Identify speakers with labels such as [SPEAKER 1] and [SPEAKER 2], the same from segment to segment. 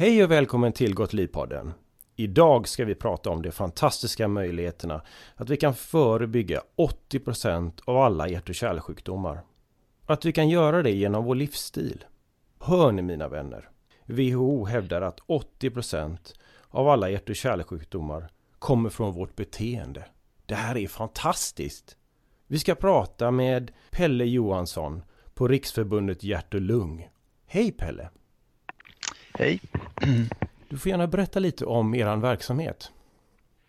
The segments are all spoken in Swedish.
[SPEAKER 1] Hej och välkommen till Gott Liv-podden. Idag ska vi prata om de fantastiska möjligheterna att vi kan förebygga 80% av alla hjärt och kärlsjukdomar. Att vi kan göra det genom vår livsstil. Hör ni mina vänner? WHO hävdar att 80% av alla hjärt och kärlsjukdomar kommer från vårt beteende. Det här är fantastiskt! Vi ska prata med Pelle Johansson på Riksförbundet Hjärt och Lung. Hej Pelle!
[SPEAKER 2] Hej!
[SPEAKER 1] Du får gärna berätta lite om er verksamhet.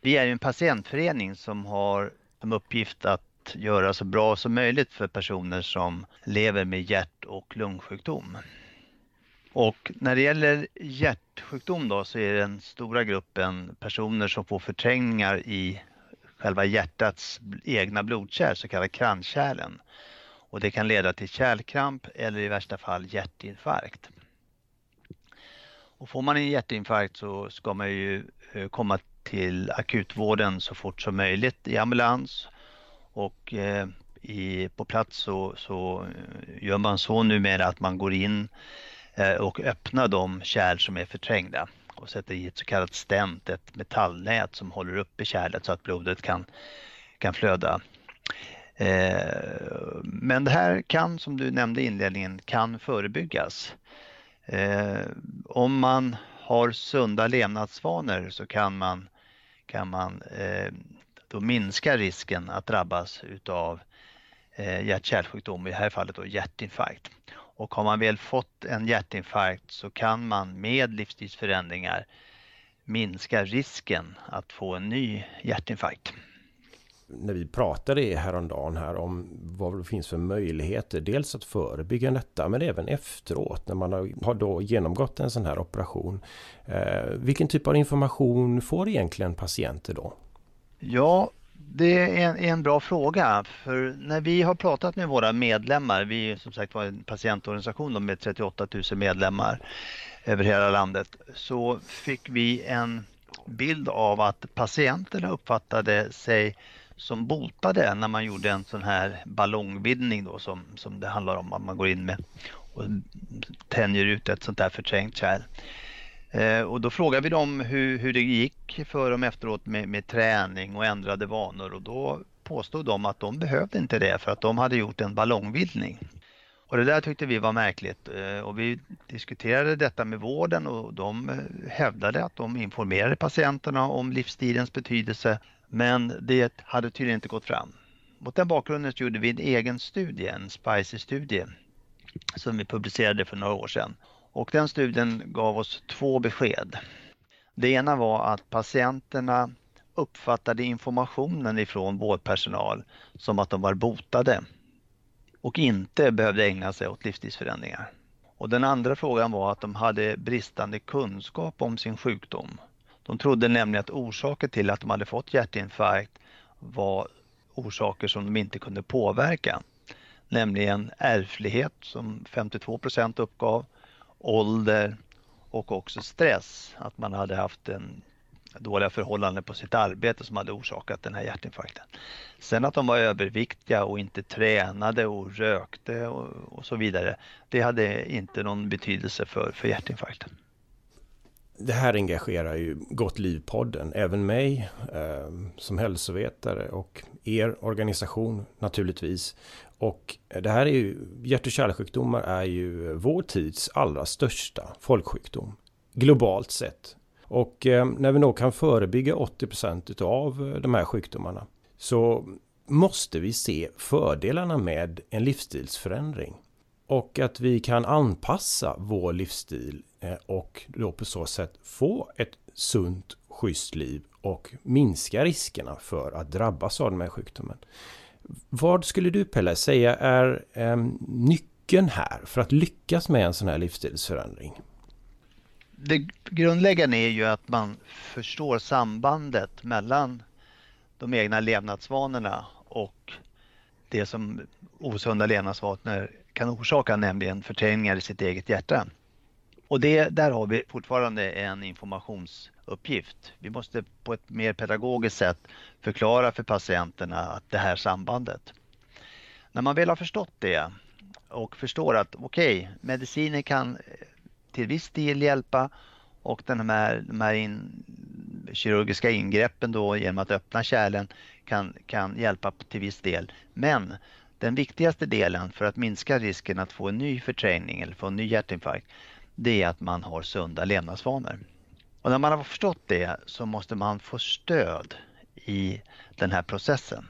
[SPEAKER 2] Vi är en patientförening som har som uppgift att göra så bra som möjligt för personer som lever med hjärt och lungsjukdom. Och när det gäller hjärtsjukdom då så är den stora gruppen personer som får förträngningar i själva hjärtats egna blodkärl, så kallade kranskärlen. Och det kan leda till kärlkramp eller i värsta fall hjärtinfarkt. Och får man en hjärtinfarkt så ska man ju eh, komma till akutvården så fort som möjligt i ambulans. Och eh, i, på plats så, så eh, gör man så numera att man går in och öppnar de kärl som är förträngda och sätter i ett så kallat stent, ett metallnät som håller uppe kärlet så att blodet kan, kan flöda. Men det här kan, som du nämnde i inledningen, kan förebyggas. Eh, om man har sunda levnadsvanor så kan man, kan man eh, då minska risken att drabbas utav eh, hjärt-kärlsjukdom, i det här fallet då hjärtinfarkt. Och har man väl fått en hjärtinfarkt så kan man med livsstilsförändringar minska risken att få en ny hjärtinfarkt
[SPEAKER 1] när vi pratade häromdagen här om vad det finns för möjligheter. Dels att förebygga detta men även efteråt när man har, då genomgått en sån här operation. Eh, vilken typ av information får egentligen patienter då?
[SPEAKER 2] Ja, det är en, en, bra fråga. För när vi har pratat med våra medlemmar, vi är som sagt var en patientorganisation med 38 000 medlemmar över hela landet, så fick vi en bild av att patienterna uppfattade sig som botade när man gjorde en sån här ballongvidning då som, som det handlar om att man går in med och tänjer ut ett sånt där förträngt kärl. Eh, och då frågade vi dem hur, hur det gick för dem efteråt med, med träning och ändrade vanor och då påstod de att de behövde inte det för att de hade gjort en ballongvidgning. Och det där tyckte vi var märkligt eh, och vi diskuterade detta med vården och de hävdade att de informerade patienterna om livsstilens betydelse men det hade tydligen inte gått fram. Mot den bakgrunden gjorde vi en egen studie, en SPICY-studie, som vi publicerade för några år sedan. Och den studien gav oss två besked. Det ena var att patienterna uppfattade informationen ifrån vårdpersonal som att de var botade och inte behövde ägna sig åt livsstilsförändringar. Och den andra frågan var att de hade bristande kunskap om sin sjukdom de trodde nämligen att orsaken till att de hade fått hjärtinfarkt var orsaker som de inte kunde påverka. Nämligen ärftlighet som 52 procent uppgav, ålder och också stress. Att man hade haft en dåliga förhållanden på sitt arbete som hade orsakat den här hjärtinfarkten. Sen att de var överviktiga och inte tränade och rökte och, och så vidare. Det hade inte någon betydelse för, för hjärtinfarkten
[SPEAKER 1] det här engagerar ju Gott Liv-podden, även mig eh, som hälsovetare och er organisation naturligtvis. Och det här är ju, hjärt och kärlsjukdomar är ju vår tids allra största folksjukdom. Globalt sett. Och eh, när vi då kan förebygga 80% av de här sjukdomarna så måste vi se fördelarna med en livsstilsförändring. Och att vi kan anpassa vår livsstil eh, och då på så sätt få ett sunt, schysst liv och minska riskerna för att drabbas av den här sjukdomen. Vad skulle du Pelle säga är eh, nyckeln här för att lyckas med en sån här livsstilsförändring?
[SPEAKER 2] Det grundläggande är ju att man förstår sambandet mellan de egna levnadsvanorna och det som osunda levnadsvanor kan orsaka, nämligen förträngningar i sitt eget hjärta. Och det, där har vi fortfarande en informationsuppgift. Vi måste på ett mer pedagogiskt sätt förklara för patienterna att det här sambandet. När man väl har förstått det och förstår att okej, okay, mediciner kan till viss del hjälpa och den här, de här in, kirurgiska ingreppen då genom att öppna kärlen kan, kan hjälpa till viss del. Men den viktigaste delen för att minska risken att få en ny förträngning eller få en ny hjärtinfarkt det är att man har sunda levnadsvanor. Och när man har förstått det så måste man få stöd i den här processen.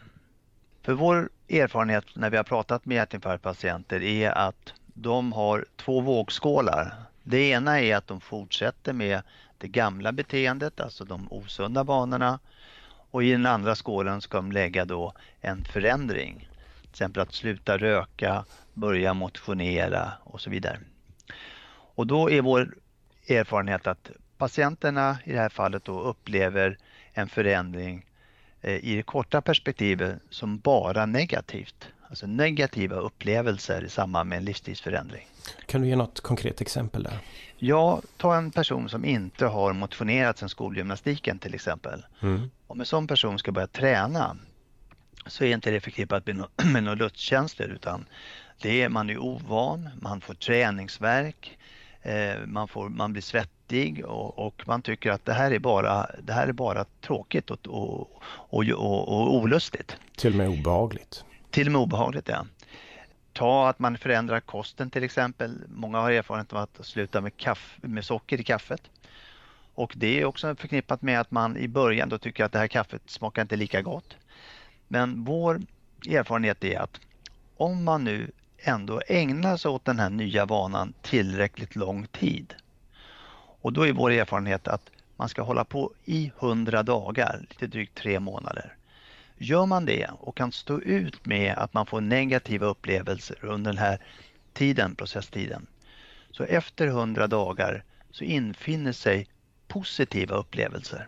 [SPEAKER 2] För vår erfarenhet när vi har pratat med hjärtinfarktpatienter är att de har två vågskålar. Det ena är att de fortsätter med det gamla beteendet, alltså de osunda vanorna. Och i den andra skålen ska de lägga då en förändring. Till exempel att sluta röka, börja motionera och så vidare. Och då är vår erfarenhet att patienterna i det här fallet då upplever en förändring eh, i det korta perspektivet som bara negativt. Alltså negativa upplevelser i samband med en livsstilsförändring.
[SPEAKER 1] Kan du ge något konkret exempel där?
[SPEAKER 2] Ja, ta en person som inte har motionerat sen skolgymnastiken till exempel. Mm. Om en sån person ska börja träna så är inte det förknippat med, no med några lustkänslor utan det är, man är ovan, man får träningsverk, eh, man, får, man blir svettig och, och, man tycker att det här är bara, det här är bara tråkigt och, och, och, och olustigt.
[SPEAKER 1] Till och med obehagligt.
[SPEAKER 2] Till och med obehagligt, ja. Ta att man förändrar kosten till exempel. Många har erfarenhet av att sluta med, kaffe, med socker i kaffet. Och det är också förknippat med att man i början då tycker att det här kaffet smakar inte lika gott. Men vår erfarenhet är att om man nu ändå ägnar sig åt den här nya vanan tillräckligt lång tid. Och då är vår erfarenhet att man ska hålla på i 100 dagar, lite drygt tre månader. Gör man det och kan stå ut med att man får negativa upplevelser under den här tiden, processtiden, så efter 100 dagar så infinner sig positiva upplevelser.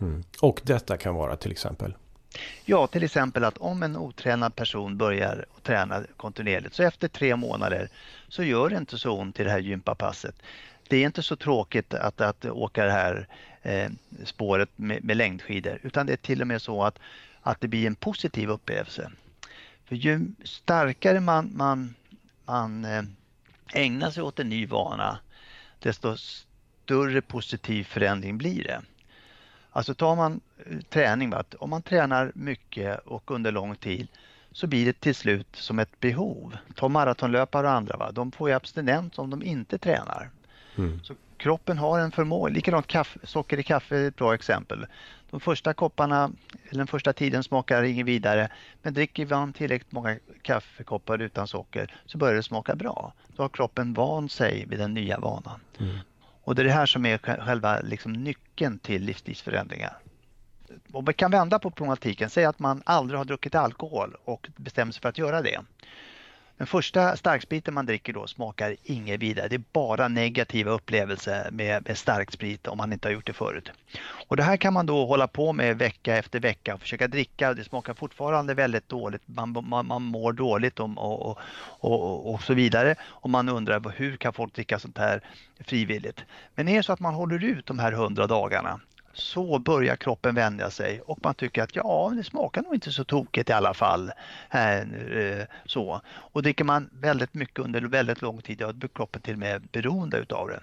[SPEAKER 1] Mm. Och detta kan vara till exempel?
[SPEAKER 2] Ja, till exempel att om en otränad person börjar träna kontinuerligt så efter tre månader så gör det inte så ont i det här gympapasset. Det är inte så tråkigt att, att åka det här eh, spåret med, med längdskidor utan det är till och med så att att det blir en positiv upplevelse. För ju starkare man, man, man eh, ägnar sig åt en ny vana, desto större positiv förändring blir det. Alltså tar man eh, träning, att om man tränar mycket och under lång tid så blir det till slut som ett behov. Ta maratonlöpare och andra, va? de får ju abstinens om de inte tränar. Mm. Så kroppen har en förmåga, likadant kaffe, socker i kaffe är ett bra exempel. De första kopparna, eller den första tiden smakar inget vidare, men dricker man tillräckligt många kaffekoppar utan socker så börjar det smaka bra. Då har kroppen vant sig vid den nya vanan. Mm. Och det är det här som är själva liksom nyckeln till livsstilsförändringar. Om vi kan vända på problematiken, säg att man aldrig har druckit alkohol och bestämmer sig för att göra det. Den första starkspriten man dricker då smakar inget vidare. Det är bara negativa upplevelser med, med starksprit om man inte har gjort det förut. Och det här kan man då hålla på med vecka efter vecka och försöka dricka. Det smakar fortfarande väldigt dåligt. Man, man, man mår dåligt och, och, och, och, så vidare. Och man undrar hur kan folk dricka sånt här frivilligt? Men är det så att man håller ut de här hundra dagarna så börjar kroppen vänja sig och man tycker att ja, det smakar nog inte så tokigt i alla fall. Eh, så. Och dricker man väldigt mycket under väldigt lång tid, då blir kroppen till och med beroende utav det.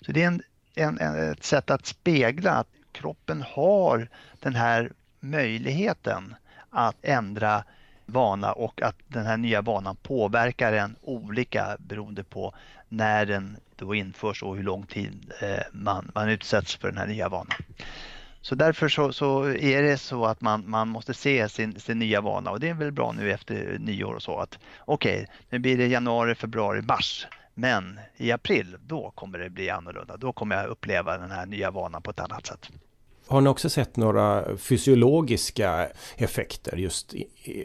[SPEAKER 2] Så det är en, en, en, ett sätt att spegla att kroppen har den här möjligheten att ändra vana och att den här nya vanan påverkar en olika beroende på när den då införs och hur lång tid eh, man, man utsätts för den här nya vanan. Så därför så, så, är det så att man, man måste se sin, sin nya vana och det är väl bra nu efter nyår och så att okej, okay, nu blir det januari, februari, mars. Men i april, då kommer det bli annorlunda. Då kommer jag uppleva den här nya vanan på ett annat sätt.
[SPEAKER 1] Har ni också sett några fysiologiska effekter just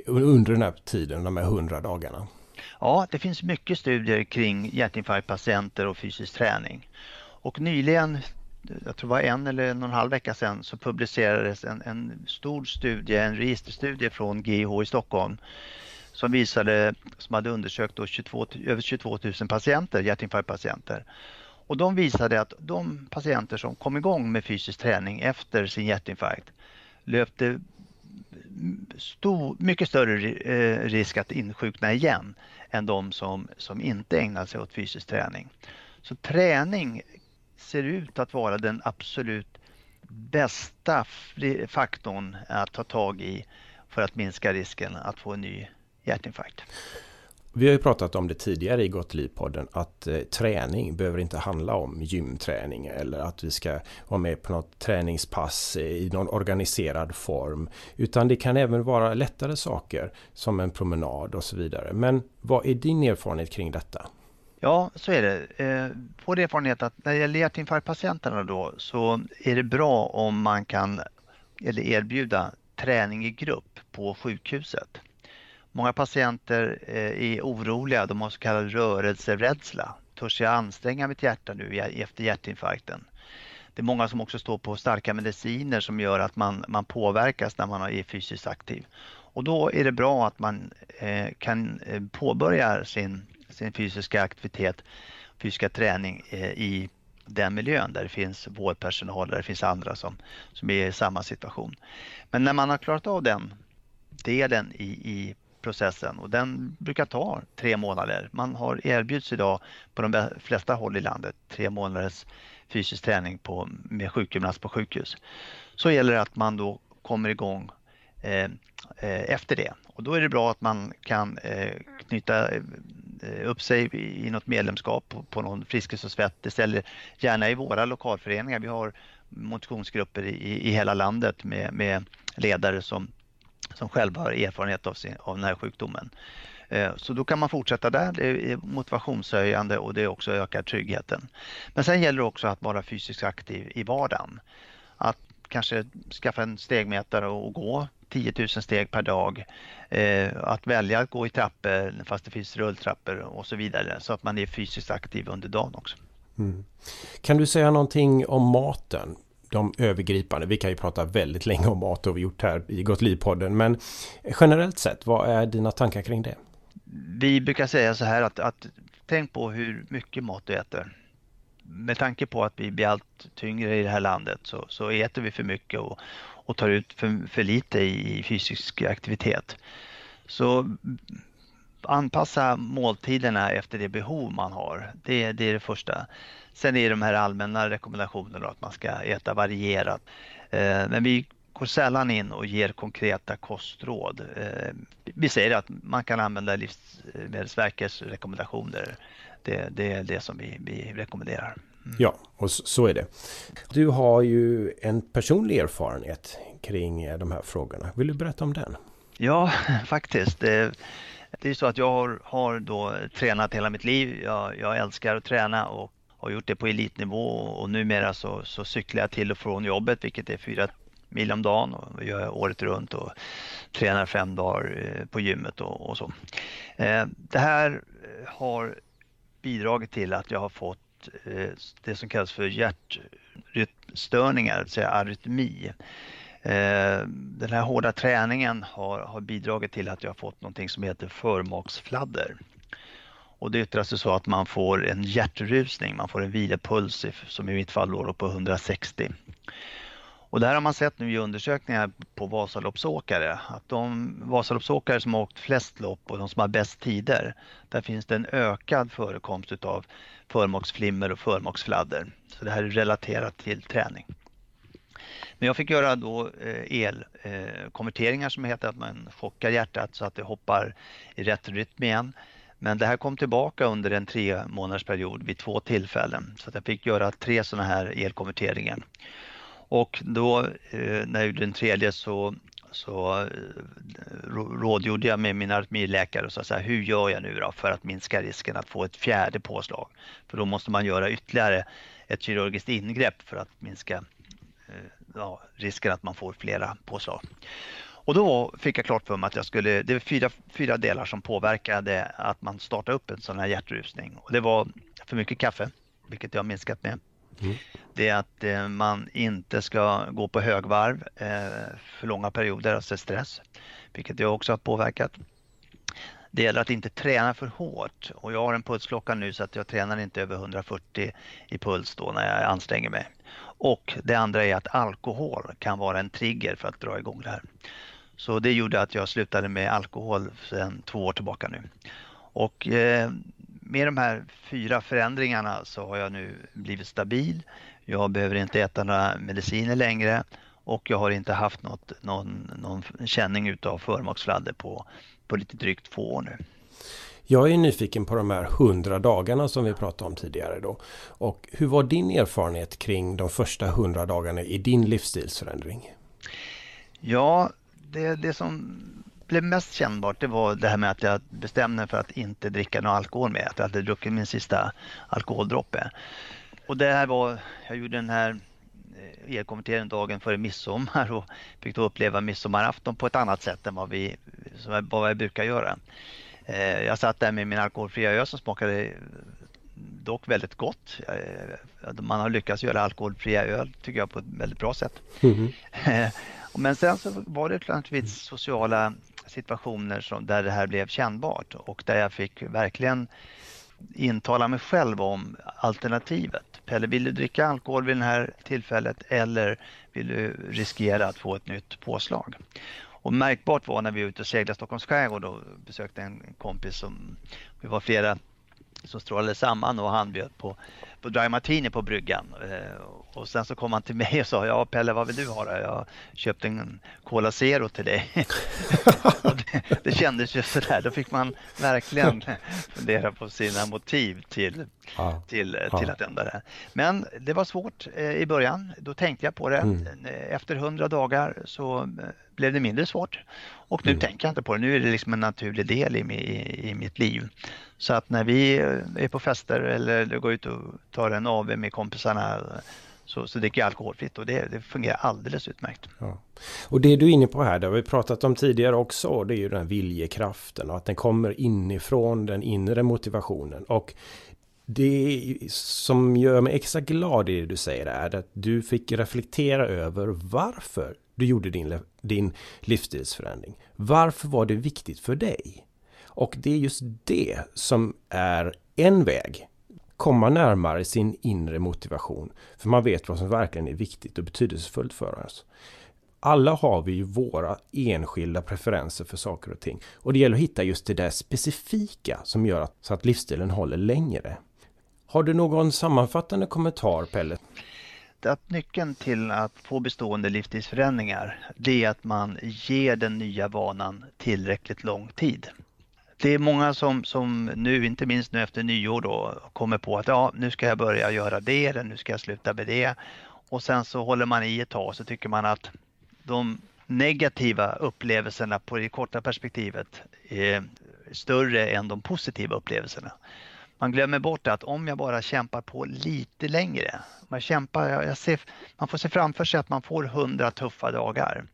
[SPEAKER 1] under den här tiden, de här hundra dagarna?
[SPEAKER 2] Ja, det finns mycket studier kring hjärtinfarktpatienter och fysisk träning. Och nyligen, jag tror det var en eller en och en halv vecka sedan, så publicerades en, en stor studie, en registerstudie från GIH i Stockholm som visade, som hade undersökt då 22, över 22 000 patienter, hjärtinfarktpatienter. Och de visade att de patienter som kom igång med fysisk träning efter sin hjärtinfarkt löpte stor, mycket större eh, risk att insjukna igen än de som, som inte ägnar sig åt fysisk träning. Så träning ser ut att vara den absolut bästa faktorn att ta tag i för att minska risken att få en ny hjärtinfarkt.
[SPEAKER 1] Vi har ju pratat om det tidigare i Gott liv-podden att eh, träning behöver inte handla om gymträning eller att vi ska vara med på något träningspass eh, i någon organiserad form. Utan det kan även vara lättare saker som en promenad och så vidare. Men vad är din erfarenhet kring detta?
[SPEAKER 2] Ja, så är det. Eh, vår erfarenhet att när det gäller hjärtinfarktpatienterna då så är det bra om man kan eller erbjuda träning i grupp på sjukhuset. Många patienter eh, är oroliga, de har så kallad rörelserädsla. Törs jag anstränga mitt hjärta nu efter hjärtinfarkten? Det är många som också står på starka mediciner som gör att man, man påverkas när man är fysiskt aktiv. Och då är det bra att man eh, kan eh, påbörja sin, sin fysiska aktivitet, fysiska träning i den miljön där det finns vårdpersonal, där det finns andra som, som är i samma situation. Men när man har klarat av den delen i, i processen och den brukar ta tre månader. Man har erbjuds idag på de flesta håll i landet tre månaders fysisk träning på, med sjukgymnast på sjukhus. Så gäller det att man då kommer igång eh, eh efter det och då är det bra att man kan eh, knyta eh, upp sig i något medlemskap på, på någon Friskis och Svettis eller gärna i våra lokalföreningar. Vi har motionsgrupper i, i hela landet med, med ledare som som själva har erfarenhet av, sin, av den här sjukdomen. Eh, så då kan man fortsätta där, det är motivationshöjande och det också ökar tryggheten. Men sen gäller det också att vara fysiskt aktiv i vardagen. Att kanske skaffa en stegmätare och gå 10 000 steg per dag. Eh, att välja att gå i trappor fast det finns rulltrappor och så vidare så att man är fysiskt aktiv under dagen också. Mm.
[SPEAKER 1] Kan du säga någonting om maten? De övergripande. Vi kan ju prata väldigt länge om mat och vi gjort här i Gott Liv-podden. Men generellt sett, vad är dina tankar kring det?
[SPEAKER 2] Vi brukar säga så här att, att tänk på hur mycket mat du äter. Med tanke på att vi blir allt tyngre i det här landet så, så äter vi för mycket och, och tar ut för, för lite i fysisk aktivitet. Så anpassa måltiderna efter det behov man har. Det, det är det första. Sen är det de här allmänna rekommendationerna att man ska äta varierat. Eh, men vi går sällan in och ger konkreta kostråd. Eh, vi säger att man kan använda Livsmedelsverkets rekommendationer. Det, det är det som vi, vi rekommenderar.
[SPEAKER 1] Mm. Ja, och så är det. Du har ju en personlig erfarenhet kring de här frågorna. Vill du berätta om den?
[SPEAKER 2] Ja, faktiskt. Det, är så att jag har, har då eh, tränat hela mitt liv. Jag, jag älskar att träna och har gjort det på elitnivå och numera så, så cyklar jag till och från jobbet vilket är fyra mil om dagen och gör jag året runt och tränar fem dagar eh, på gymmet och, och så. Eh, det här har bidragit till att jag har fått det som kallas för hjärtrytmstörningar, det vill säga arytmi. Eh, den här hårda träningen har, har bidragit till att jag har fått någonting som heter förmaksfladder. Och det yttrar sig så att man får en hjärtrusning, man får en vilopuls som i mitt fall låg på 160. Och det här har man sett nu i undersökningar på Vasaloppsåkare, att de Vasaloppsåkare som har åkt flest lopp och de som har bäst tider, där finns det en ökad förekomst utav förmaksflimmer och förmaksfladder. Så det här är relaterat till träning. Men jag fick göra då eh, elkonverteringar eh, som heter att man chockar hjärtat så att det hoppar i rätt rytm igen. Men det här kom tillbaka under en tre månadersperiod vid två tillfällen så att jag fick göra tre sådana här elkonverteringar. Och då eh, när jag gjorde den tredje så, så rådgjorde jag med min arytmiläkare och sa så här, hur gör jag nu då för att minska risken att få ett fjärde påslag? För då måste man göra ytterligare ett kirurgiskt ingrepp för att minska ja, risken att man får flera påslag. Och då fick jag klart för mig att jag skulle, det är fyra, fyra delar som påverkade att man startar upp en sån här hjärtrusning. Och det var för mycket kaffe, vilket jag har minskat med. Mm. Det är att eh, man inte ska gå på högvarv eh, för långa perioder, alltså stress, vilket jag också har påverkat. Det gäller att inte träna för hårt och jag har en pulsklocka nu så att jag tränar inte över 140 i puls då när jag anstränger mig. Och det andra är att alkohol kan vara en trigger för att dra igång det här. Så det gjorde att jag slutade med alkohol sedan två år tillbaka nu. Och eh, med de här fyra förändringarna så har jag nu blivit stabil. Jag behöver inte äta några mediciner längre och jag har inte haft något, någon, någon känning utav förmaksfladder på, på lite drygt två år nu.
[SPEAKER 1] Jag är nyfiken på de här hundra dagarna som vi pratade om tidigare då. Och hur var din erfarenhet kring de första hundra dagarna i din livsstilsförändring?
[SPEAKER 2] Ja, det, det som blev mest kännbart det var det här med att jag bestämde mig för att inte dricka någon alkohol mer. Att jag hade druckit min sista alkoholdroppe. Och det här var, jag gjorde den här eh, elkonverteringen dagen före midsommar och fick då uppleva midsommarafton på ett annat sätt än vad, vi, vad jag brukar göra. Eh, jag satt där med min alkoholfria öl som smakade dock väldigt gott. Man har lyckats göra alkoholfria öl tycker jag på ett väldigt bra sätt. Mm. Men sen så var det naturligtvis sociala situationer som, där det här blev kännbart och där jag fick verkligen intala mig själv om alternativet. Pelle, vill du dricka alkohol vid det här tillfället eller vill du riskera att få ett nytt påslag? Och märkbart var när vi var ute och seglade Stockholms skärgård och besökte en kompis som, vi var flera som strålade samman och han bjöd på, på Dry Martini på bryggan. Eh, och sen så kom han till mig och sa, ja Pelle vad vill du ha då? Jag köpte en Cola Zero till dig. det, det kändes ju sådär, då fick man verkligen fundera på sina motiv till, ja. till, ja. till att ändra det. Men det var svårt eh, i början, då tänkte jag på det. Mm. Efter hundra dagar så eh, blev det mindre svårt. Och nu mm. tänker jag inte på det, nu är det liksom en naturlig del i, i, i mitt liv. Så att när vi är på fester eller går ut och tar en AV med kompisarna så, så dricker jag alkoholfritt och det, det fungerar alldeles utmärkt. Ja.
[SPEAKER 1] Och det du är inne på här, det har vi pratat om tidigare också, det är ju den här viljekraften och att den kommer inifrån den inre motivationen. Och det som gör mig extra glad i det du säger är att du fick reflektera över varför du gjorde din, din livsstilsförändring. Varför var det viktigt för dig? Och det är just det som är en väg. Komma närmare sin inre motivation. För man vet vad som verkligen är viktigt och betydelsefullt för oss. Alla har vi ju våra enskilda preferenser för saker och ting. Och det gäller att hitta just det där specifika som gör att, så att livsstilen håller längre. Har du någon sammanfattande kommentar Pelle?
[SPEAKER 2] Att nyckeln till att få bestående livsstilsförändringar det är att man ger den nya vanan tillräckligt lång tid det är många som, som nu, inte minst nu efter nyår då, kommer på att ja, nu ska jag börja göra det eller nu ska jag sluta med det. Och sen så håller man i ett tag och så tycker man att de negativa upplevelserna på det korta perspektivet är större än de positiva upplevelserna. Man glömmer bort att om jag bara kämpar på lite längre, man, kämpar, jag ser, man får se framför sig att man får hundra tuffa dagar.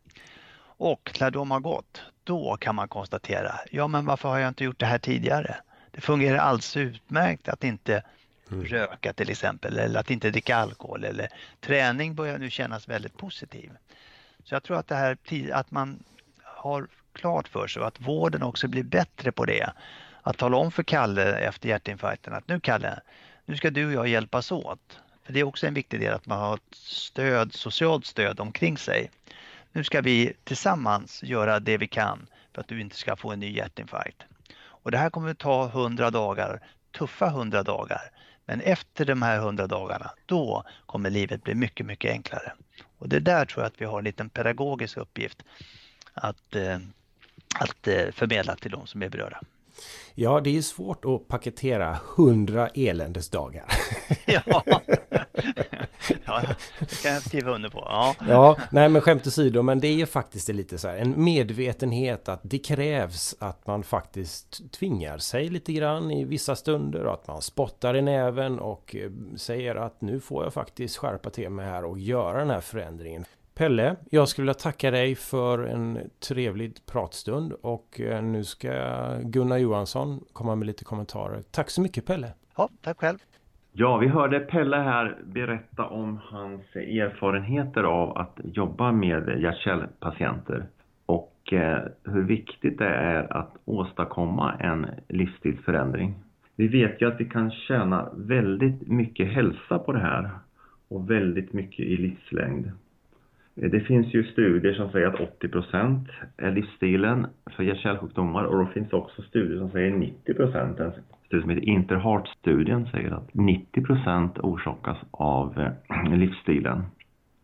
[SPEAKER 2] Och när de har gått, då kan man konstatera, ja men varför har jag inte gjort det här tidigare? Det fungerar alldeles utmärkt att inte mm. röka till exempel eller att inte dricka alkohol eller träning börjar nu kännas väldigt positiv. Så jag tror att det här att man har klart för sig och att vården också blir bättre på det. Att tala om för Kalle efter hjärtinfarkten att nu Kalle, nu ska du och jag hjälpas åt. För Det är också en viktig del att man har ett stöd, socialt stöd omkring sig nu ska vi tillsammans göra det vi kan för att du inte ska få en ny hjärtinfarkt. Och det här kommer att ta 100 dagar, tuffa 100 dagar. Men efter de här 100 dagarna, då kommer livet bli mycket, mycket enklare. Och det där tror jag att vi har en liten pedagogisk uppgift att, eh, att eh, förmedla till de som är berörda.
[SPEAKER 1] Ja, det är svårt att paketera hundra eländesdagar.
[SPEAKER 2] ja. Ja, det kan jag skriva under på. Ja.
[SPEAKER 1] ja, nej men skämt åsido, men det är faktiskt lite så här en medvetenhet att det krävs att man faktiskt tvingar sig lite grann i vissa stunder och att man spottar i näven och eh, säger att nu får jag faktiskt skärpa till mig här och göra den här förändringen. Pelle, jag skulle vilja tacka dig för en trevlig pratstund och eh, nu ska Gunnar Johansson komma med lite kommentarer. Tack så mycket Pelle!
[SPEAKER 2] Ja, tack själv!
[SPEAKER 3] Ja, vi hörde Pelle här berätta om hans erfarenheter av att jobba med hjärt och eh, hur viktigt det är att åstadkomma en livsstilsförändring. Vi vet ju att vi kan tjäna väldigt mycket hälsa på det här och väldigt mycket i livslängd. Eh, det finns ju studier som säger att 80 procent är livsstilen för hjärt-kärlsjukdomar och då finns också studier som säger 90 En studie som heter Interheart-studien säger att 90 procent orsakas av eh, livsstilen.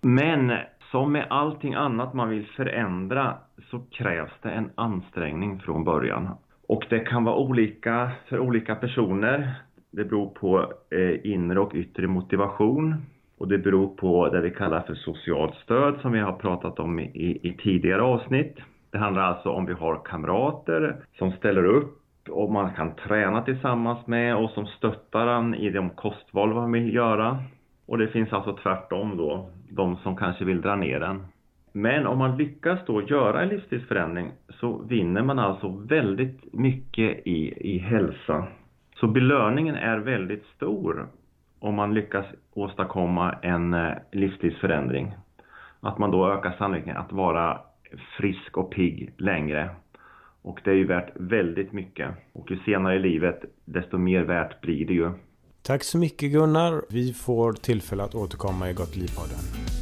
[SPEAKER 3] Men som med allting annat man vill förändra så krävs det en ansträngning från början. Och det kan vara olika för olika personer. Det beror på eh, inre och yttre motivation. Och det beror på det vi kallar för socialt stöd som vi har pratat om i, i tidigare avsnitt. Det handlar alltså om vi har kamrater som ställer upp och man kan träna tillsammans med och som stöttar en i de kostval man vill göra. Och det finns alltså tvärtom då, de som kanske vill dra ner den. Men om man lyckas då göra en livsstilsförändring så vinner man alltså väldigt mycket i, i hälsa. Så belöningen är väldigt stor om man lyckas åstadkomma en eh, livsstilsförändring. Att man då ökar sannolikheten att vara frisk och pigg längre. Och det är ju värt väldigt mycket. Och ju senare i livet desto mer värt blir det ju.
[SPEAKER 1] Tack så mycket Gunnar. Vi får tillfälle att återkomma i Gott Liv-podden.